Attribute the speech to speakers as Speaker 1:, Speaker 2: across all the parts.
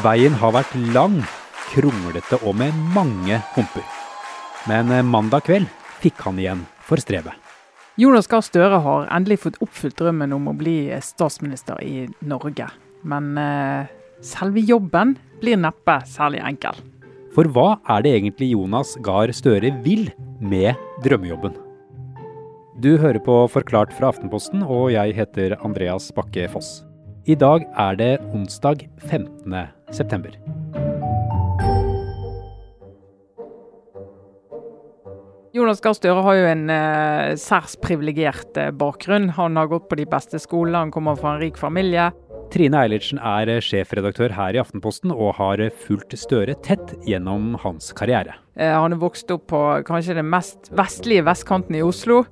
Speaker 1: Veien har vært lang, kronglete og med mange humper. Men eh, mandag kveld fikk han igjen for strevet.
Speaker 2: Jonas Gahr Støre har endelig fått oppfylt drømmen om å bli statsminister i Norge. Men eh, selve jobben blir neppe særlig enkel.
Speaker 1: For hva er det egentlig Jonas Gahr Støre vil med drømmejobben? Du hører på Forklart fra Aftenposten, og jeg heter Andreas Bakke Foss. I dag er det onsdag 15. september.
Speaker 2: Jonas Gahr Støre har jo en eh, særs privilegert eh, bakgrunn. Han har gått på de beste skolene, han kommer fra en rik familie.
Speaker 1: Trine Eilertsen er eh, sjefredaktør her i Aftenposten og har eh, fulgt Støre tett gjennom hans karriere.
Speaker 2: Eh, han er vokst opp på kanskje den mest vestlige vestkanten i Oslo.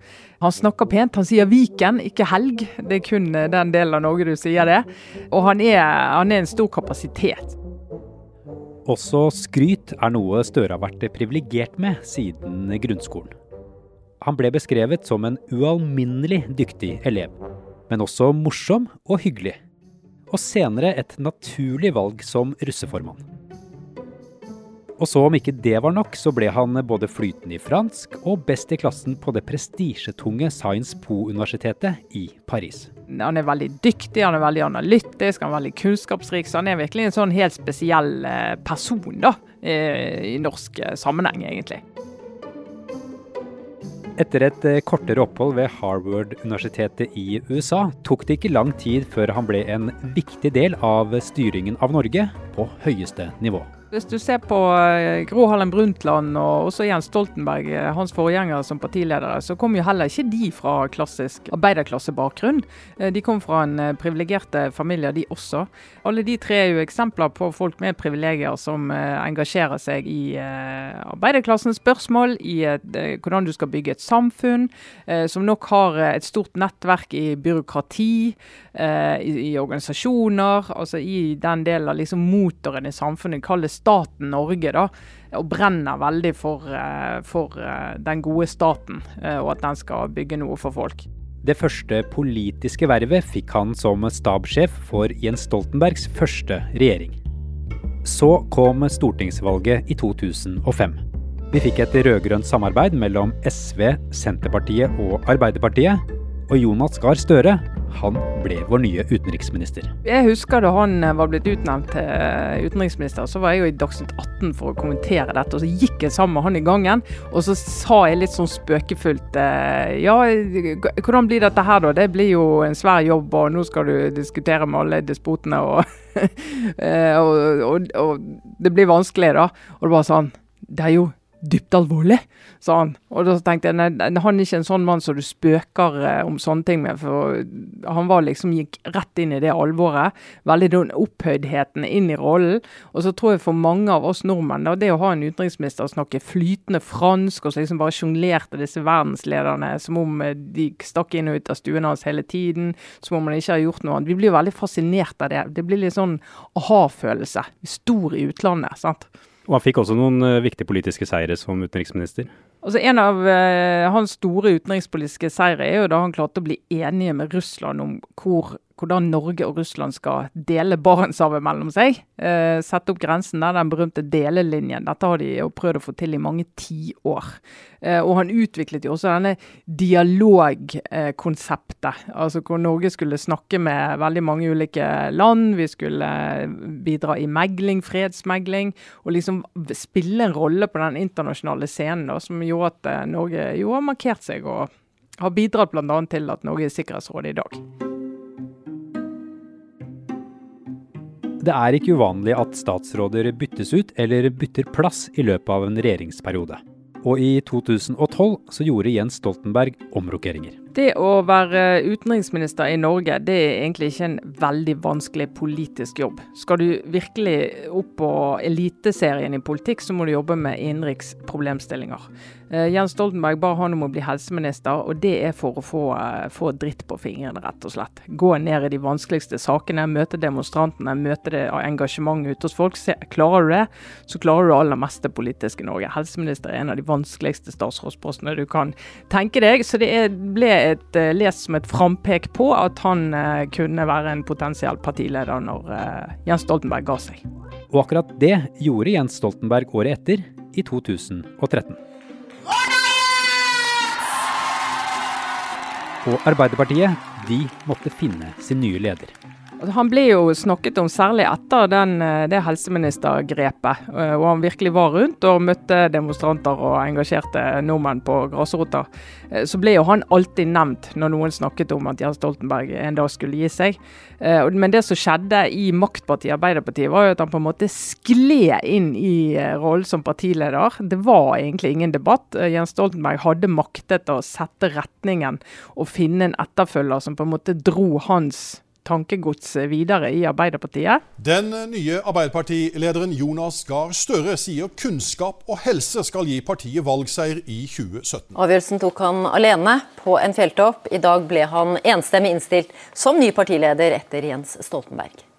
Speaker 2: Han snakker pent, han sier Viken, ikke helg. Det er kun den delen av Norge du sier det. Og han er, han er en stor kapasitet.
Speaker 1: Også skryt er noe Støre har vært privilegert med siden grunnskolen. Han ble beskrevet som en ualminnelig dyktig elev, men også morsom og hyggelig. Og senere et naturlig valg som russeformann. Og så om ikke det var nok, så ble han både flytende i fransk og best i klassen på det prestisjetunge Science Po-universitetet i Paris.
Speaker 2: Han er veldig dyktig, han er veldig analytisk, han er veldig kunnskapsrik. Så han er virkelig en sånn helt spesiell eh, person da, i norsk eh, sammenheng, egentlig.
Speaker 1: Etter et eh, kortere opphold ved Harvard-universitetet i USA tok det ikke lang tid før han ble en viktig del av styringen av Norge på høyeste nivå.
Speaker 2: Hvis du ser på eh, Gro Harlem Brundtland og også Jens Stoltenberg, eh, hans forgjengere som partiledere, så kom jo heller ikke de fra klassisk arbeiderklassebakgrunn. Eh, de kom fra en privilegerte familie, de også. Alle de tre er jo eksempler på folk med privilegier som engasjerer seg i arbeiderklassens spørsmål, i hvordan du skal bygge et samfunn, som nok har et stort nettverk i byråkrati, i, organisasjoner, altså i den delen av liksom motoren i samfunnet. kalles staten Norge, da, og brenner veldig for, eh, for eh, den gode staten, eh, og at den skal bygge noe for folk.
Speaker 1: Det første politiske vervet fikk han som stabssjef for Jens Stoltenbergs første regjering. Så kom stortingsvalget i 2005. Vi fikk et rød-grønt samarbeid mellom SV, Senterpartiet og Arbeiderpartiet. Og Jonas Gahr Støre han ble vår nye utenriksminister.
Speaker 2: Jeg husker da han eh, var blitt utnevnt til eh, utenriksminister, så var jeg jo i Dagsnytt 18 for å kommentere dette. og Så gikk jeg sammen med han i gangen, og så sa jeg litt sånn spøkefullt eh, Ja, hvordan blir dette her da? Det blir jo en svær jobb, og nå skal du diskutere med alle despotene, og, og, og, og det blir vanskelig, da. Og det var sånn Det er jo dypt alvorlig, sa han. Og da tenkte jeg nei, han er ikke en sånn mann som du spøker eh, om sånne ting med. For han var liksom gikk rett inn i det alvoret. Veldig den opphøydheten inn i rollen. Og så tror jeg for mange av oss nordmenn, da, det å ha en utenriksminister som snakker flytende fransk, og så liksom bare sjonglerte disse verdenslederne som om eh, de stakk inn og ut av stuen hans hele tiden, som om han ikke har gjort noe annet. Vi blir veldig fascinert av det. Det blir litt sånn aha-følelse. Stor i utlandet. sant?
Speaker 1: Og han fikk også noen uh, viktige politiske seire som utenriksminister.
Speaker 2: Altså En av uh, hans store utenrikspolitiske seire er jo da han klarte å bli enige med Russland om hvor hvordan Norge og Russland skal dele Barentshavet mellom seg. Eh, sette opp grensen der, den berømte delelinjen. Dette har de jo prøvd å få til i mange tiår. Eh, og han utviklet jo også denne dialogkonseptet. Altså hvor Norge skulle snakke med veldig mange ulike land. Vi skulle bidra i megling, fredsmegling. Og liksom spille en rolle på den internasjonale scenen da, som gjorde at eh, Norge jo har markert seg og har bidratt bl.a. til at Norge er i Sikkerhetsrådet i dag.
Speaker 1: Det er ikke uvanlig at statsråder byttes ut eller bytter plass i løpet av en regjeringsperiode. Og i 2012 så gjorde Jens Stoltenberg omrokeringer.
Speaker 2: Det å være utenriksminister i Norge det er egentlig ikke en veldig vanskelig politisk jobb. Skal du virkelig opp på eliteserien i politikk, så må du jobbe med innenriks problemstillinger. Uh, Jens Stoltenberg ba han om å bli helseminister, og det er for å få, uh, få dritt på fingrene, rett og slett. Gå ned i de vanskeligste sakene, møte demonstrantene, møte det engasjementet ute hos folk. Se, klarer du det, så klarer du det aller meste politiske i Norge. Helseminister er en av de vanskeligste statsrådspostene du kan tenke deg. så det ble et, uh, lest som et frampek på at han uh, kunne være en potensiell partileder når uh, Jens Stoltenberg ga seg.
Speaker 1: Og akkurat det gjorde Jens Stoltenberg året etter, i 2013. Og Arbeiderpartiet, de måtte finne sin nye leder.
Speaker 2: Han ble jo snakket om særlig etter den, eh, det helseministergrepet. Eh, og han virkelig var rundt og møtte demonstranter og engasjerte nordmenn på grasrota. Eh, så ble jo han alltid nevnt når noen snakket om at Jens Stoltenberg en dag skulle gi seg. Men det som skjedde i maktpartiet Arbeiderpartiet, var jo at han på en måte skled inn i rollen som partileder. Det var egentlig ingen debatt. Jens Stoltenberg hadde maktet å sette retningen og finne en etterfølger som på en måte dro hans tankegods videre i Arbeiderpartiet.
Speaker 3: Den nye Arbeiderpartilederen Jonas Gahr Støre sier kunnskap og helse skal gi partiet valgseier i 2017.
Speaker 4: Avgjørelsen tok han alene på en fjelltopp. I dag ble han enstemmig innstilt som ny partileder etter Jens Stoltenberg.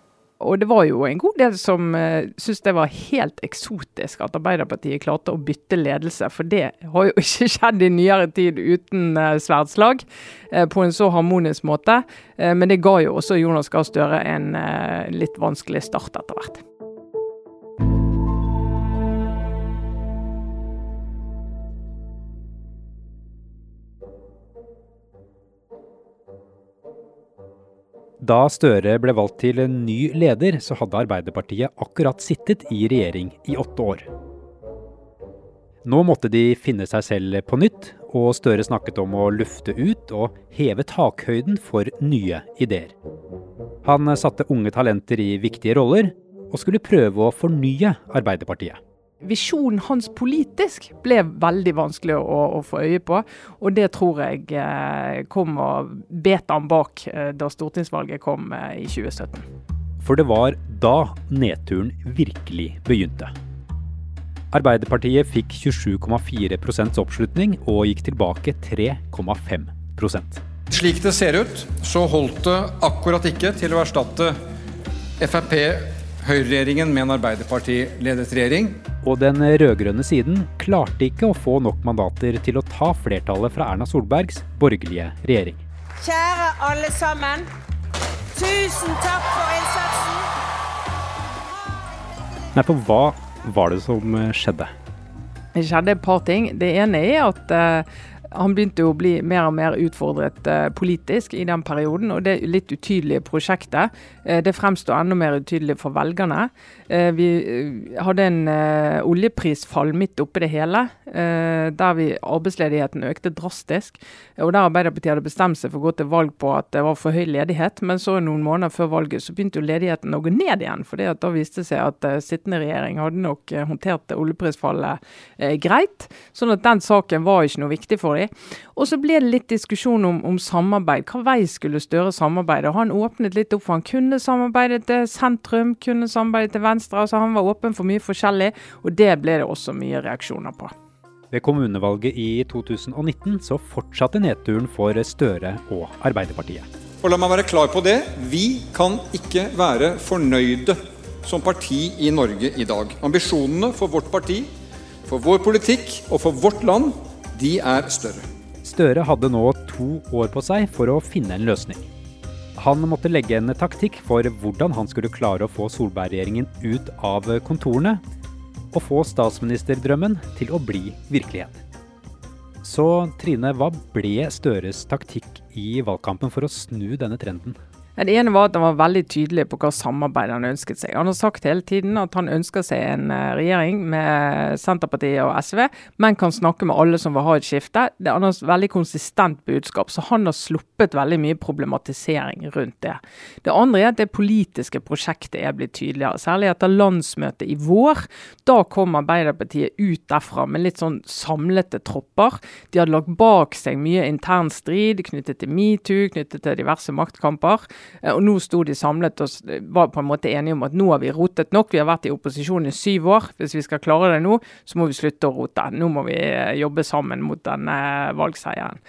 Speaker 2: Og det var jo en god del som uh, syntes det var helt eksotisk at Arbeiderpartiet klarte å bytte ledelse. For det har jo ikke skjedd i nyere tid uten uh, sverdslag uh, på en så harmonisk måte. Men det ga jo også Jonas Gahr Støre en litt vanskelig start etter hvert.
Speaker 1: Da Støre ble valgt til en ny leder, så hadde Arbeiderpartiet akkurat sittet i regjering i åtte år. Nå måtte de finne seg selv på nytt, og Støre snakket om å lufte ut og heve takhøyden for nye ideer. Han satte unge talenter i viktige roller, og skulle prøve å fornye Arbeiderpartiet
Speaker 2: visjonen hans politisk ble veldig vanskelig å, å, få øye på. Og det tror jeg eh, kom og bet han bak eh, da stortingsvalget kom eh, i 2017.
Speaker 1: For det var da nedturen virkelig begynte. Arbeiderpartiet fikk 27,4 oppslutning og gikk tilbake 3,5%
Speaker 5: Slik det ser ut, så holdt det akkurat ikke til å erstatte Frp høyreregjeringen med en Arbeiderparti-ledet regjering.
Speaker 1: Og den rød-grønne siden klarte ikke å få nok mandater til å ta flertallet fra Erna Solbergs borgerlige regjering.
Speaker 6: Kjære alle sammen. Tusen takk for innsatsen.
Speaker 1: Nei, for hva var det som skjedde?
Speaker 2: Det skjedde et par ting. Det ene er at uh, han begynte jo å bli mer og mer utfordret uh, politisk i den perioden. Og det litt utydelige prosjektet uh, det fremstår enda mer utydelig for velgerne. Uh, vi hadde en oljeprisfall midt oppi det hele, der vi, arbeidsledigheten økte drastisk. Og der Arbeiderpartiet hadde bestemt seg for å gå til valg på at det var for høy ledighet. Men så noen måneder før valget så begynte jo ledigheten å gå ned igjen. for da viste det seg at sittende regjering hadde nok håndtert oljeprisfallet greit. Sånn at den saken var ikke noe viktig for dem de. Og så ble det litt diskusjon om, om samarbeid. Hva vei skulle Støre samarbeide? Og han åpnet litt opp for han kunne samarbeide til sentrum, kunne samarbeide til venstre. altså Han var åpen for mye forskjellig, og det ble det også mye reaksjoner på.
Speaker 1: Ved kommunevalget i 2019 så fortsatte nedturen for Støre og Arbeiderpartiet.
Speaker 5: Og la meg være klar på det. Vi kan ikke være fornøyde som parti i Norge i dag. Ambisjonene for vårt parti, for vår politikk og for vårt land de er større.
Speaker 1: Støre hadde nå to år på seg for å finne en løsning. Han måtte legge en taktikk for hvordan han skulle klare å få Solberg-regjeringen ut av kontorene, og få statsministerdrømmen til å bli virkelighet. Så Trine, hva ble Støres taktikk i valgkampen for å snu denne trenden?
Speaker 2: Det ene var at han var veldig tydelig på hva samarbeid han ønsket seg. Han har sagt hele tiden at han ønsker seg en eh, regjering med Senterpartiet og SV, men kan snakke med alle som vil ha et skifte. Det er et veldig konsistent budskap, så han har sluppet veldig mye problematisering rundt det. Det andre er at det politiske prosjektet er blitt tydeligere, særlig etter landsmøtet i vår. Da kom Arbeiderpartiet ut derfra med litt sånn samlete tropper. De hadde lagt bak seg mye intern strid knyttet til metoo, knyttet til diverse maktkamper. Eh, og nå sto de samlet og var på en måte enige om at nå har vi rotet nok. Vi har vært i opposisjon i syv år. Hvis vi skal klare det nå, så må vi slutte å rote. Nå må vi eh, jobbe sammen mot denne valgseieren.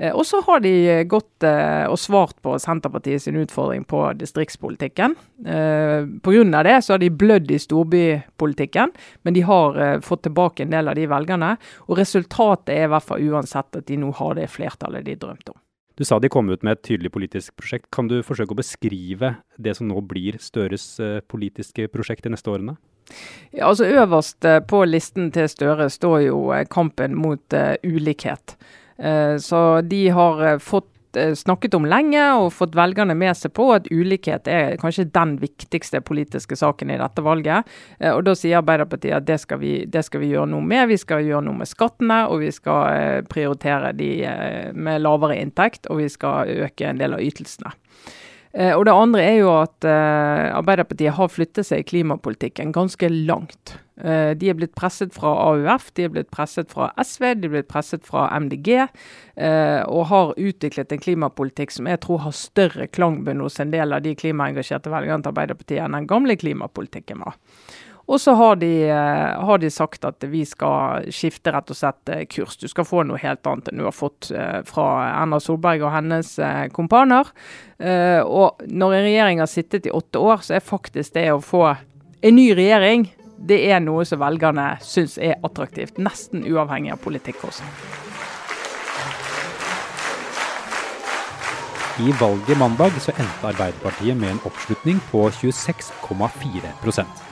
Speaker 2: Eh, og så har de gått og svart på Senterpartiet sin utfordring på distriktspolitikken. Pga. det så har de blødd i storbypolitikken, men de har fått tilbake en del av de velgerne. Og resultatet er i hvert fall uansett at de nå har det flertallet de drømte om.
Speaker 1: Du sa de kom ut med et tydelig politisk prosjekt. Kan du forsøke å beskrive det som nå blir Støres eh, politiske prosjekt de neste årene?
Speaker 2: Ja, altså Øverst eh, på listen til Støre står jo eh, kampen mot ulikhet. Så de har fått snakket om lenge og fått velgerne med seg på at ulikhet er kanskje den viktigste politiske saken i dette valget. Og Da sier Arbeiderpartiet at det skal, vi, det skal vi gjøre noe med. Vi skal gjøre noe med skattene, og vi skal prioritere de med lavere inntekt, og vi skal øke en del av ytelsene. Eh, og det andre er jo at eh, Arbeiderpartiet har flyttet seg i klimapolitikken ganske langt. Eh, de er blitt presset fra AUF, de er blitt presset fra SV, de er blitt presset fra MDG. Eh, og har utviklet en klimapolitikk som jeg tror har større klangbunn hos en del av de klimaengasjerte velgerne til Arbeiderpartiet enn den gamle klimapolitikken var. Og så har eh, har de, sagt at vi skal skifte rett og slett kurs. Du skal få noe helt annet enn du har fått fra Erna Solberg og hennes kompaner. Og når en regjering har sittet i åtte år, så er faktisk det å få en ny regjering det er noe som velgerne syns er attraktivt. Nesten uavhengig av politikk også.
Speaker 1: I valget mandag så endte Arbeiderpartiet med en oppslutning på 26,4%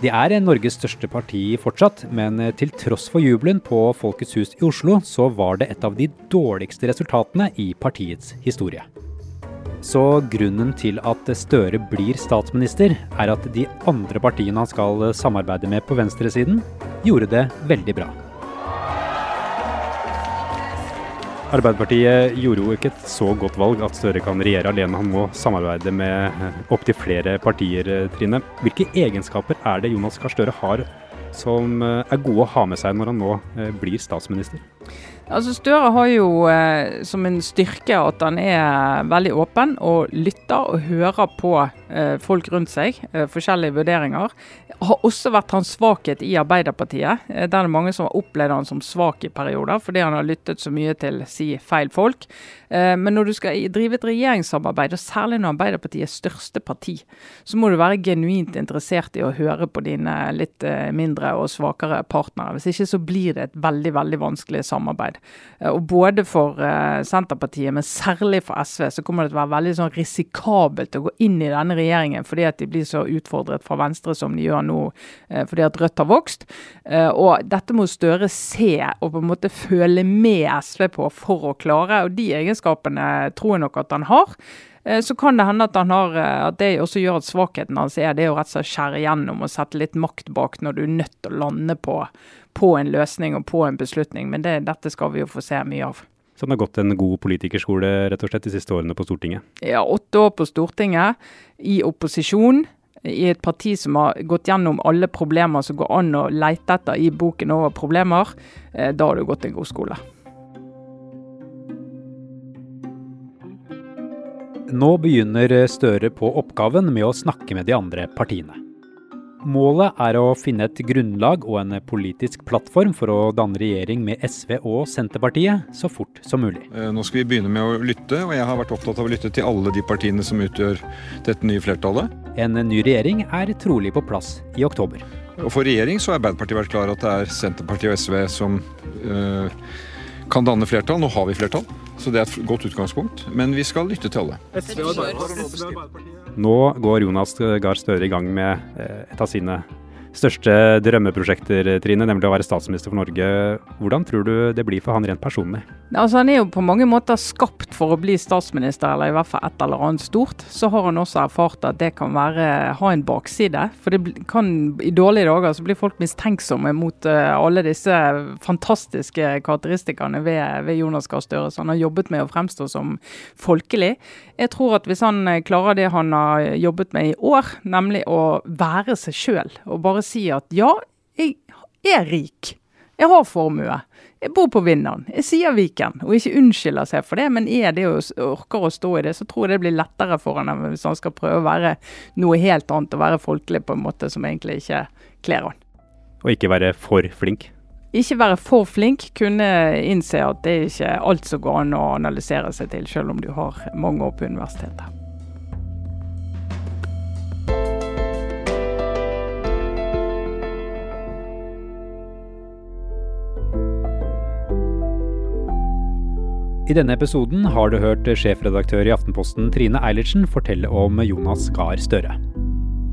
Speaker 1: de er Norges største parti fortsatt, men til tross for jubelen på Folkets hus i Oslo, så var det et av de dårligste resultatene i partiets historie. Så grunnen til at Støre blir statsminister, er at de andre partiene han skal samarbeide med på venstresiden, gjorde det veldig bra. Arbeiderpartiet gjorde jo ikke et så godt valg at Støre kan regjere alene. Han må samarbeide med eh, opptil flere partier, eh, Trine. Hvilke egenskaper er det Jonas Gahr Støre har som eh, er gode å ha med seg når han nå blir statsminister?
Speaker 2: Altså Støre har jo eh, som en styrke at han er veldig åpen og lytter og hører på eh, folk rundt seg. Eh, forskjellige vurderinger. Har også vært hans svakhet i Arbeiderpartiet. Eh, der er det mange som har opplevd han som svak i perioder fordi han har lyttet så mye til si feil folk. Eh, men når du skal drive et regjeringssamarbeid, og særlig når Arbeiderpartiet er største parti, så må du være genuint interessert i å høre på dine litt eh, mindre og svakere partnere. Hvis ikke så blir det et veldig, veldig vanskelig samarbeid. Eh, og Både for uh, Senterpartiet, men særlig for SV, så kommer det til å være veldig sånn risikabelt å gå inn i denne regjeringen fordi at de blir så utfordret fra Venstre som de gjør nå uh, fordi at Rødt har vokst. Og Dette må Støre se og på en måte føle med SV på for å klare. og De egenskapene tror jeg nok at han har. Så kan det hende at, han har, at det også gjør at svakheten hans er det å rett og slett skjære igjennom og sette litt makt bak når du er nødt til å lande på på en løsning og på en beslutning. Men det, dette skal vi jo få se mye av.
Speaker 1: Så han har gått en god politikerskole rett og slett de siste årene på Stortinget?
Speaker 2: Ja, åtte år på Stortinget, i opposisjon. I et parti som har gått gjennom alle problemer som går an å leite etter i boken over problemer. Eh, da har du gått en god skole.
Speaker 1: Nå begynner Støre på oppgaven med å snakke med de andre partiene. Målet er å finne et grunnlag og en politisk plattform for å danne regjering med SV og Senterpartiet så fort som mulig.
Speaker 7: Eh, nå skal vi begynne med å lytte, og jeg har vært opptatt av å lytte til alle de partiene som utgjør dette nye flertallet.
Speaker 1: En ny regjering er trolig på plass i oktober.
Speaker 7: Og For regjering så har Arbeiderpartiet vært klar at det er Senterpartiet og SV som øh, kan danne flertall. Nå har vi flertall, så det er et godt utgangspunkt. Men vi skal lytte til alle.
Speaker 1: Nå går Jonas Gahr Støre i gang med eh, et av sine største drømmeprosjekter, Trine, nemlig å være statsminister for Norge. Hvordan tror du det blir for han rent personlig?
Speaker 2: Altså, han er jo på mange måter skapt for å bli statsminister, eller i hvert fall et eller annet stort. Så har han også erfart at det kan være, ha en bakside. For det kan, i dårlige dager så blir folk mistenksomme mot uh, alle disse fantastiske karakteristikkene ved, ved Jonas Gahr Støre. Så han har jobbet med å fremstå som folkelig. Jeg tror at hvis han eh, klarer det han har jobbet med i år, nemlig å være seg sjøl, og bare si at ja, jeg er rik. Jeg har formue. Jeg bor på Vinneren. Jeg sier Viken, og ikke unnskylder seg for det. Men er det og orker å stå i det, så tror jeg det blir lettere for han hvis han skal prøve å være noe helt annet og være folkelig på en måte som egentlig ikke kler han.
Speaker 1: Og ikke være for flink?
Speaker 2: Ikke være for flink. Kunne innse at det er ikke alt som går an å analysere seg til, selv om du har mange år på universitetet.
Speaker 1: I denne episoden har du hørt sjefredaktør i Aftenposten Trine Eilertsen fortelle om Jonas Gahr Støre.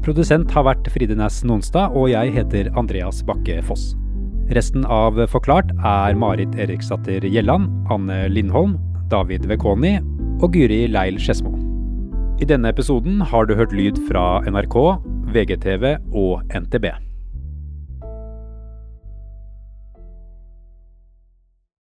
Speaker 1: Produsent har vært Fride Næss Nonstad, og jeg heter Andreas Bakke Foss. Resten av Forklart er Marit Eriksdatter Gjelland, Anne Lindholm, David Vekoni og Guri Leil Skedsmo. I denne episoden har du hørt lyd fra NRK, VGTV og NTB.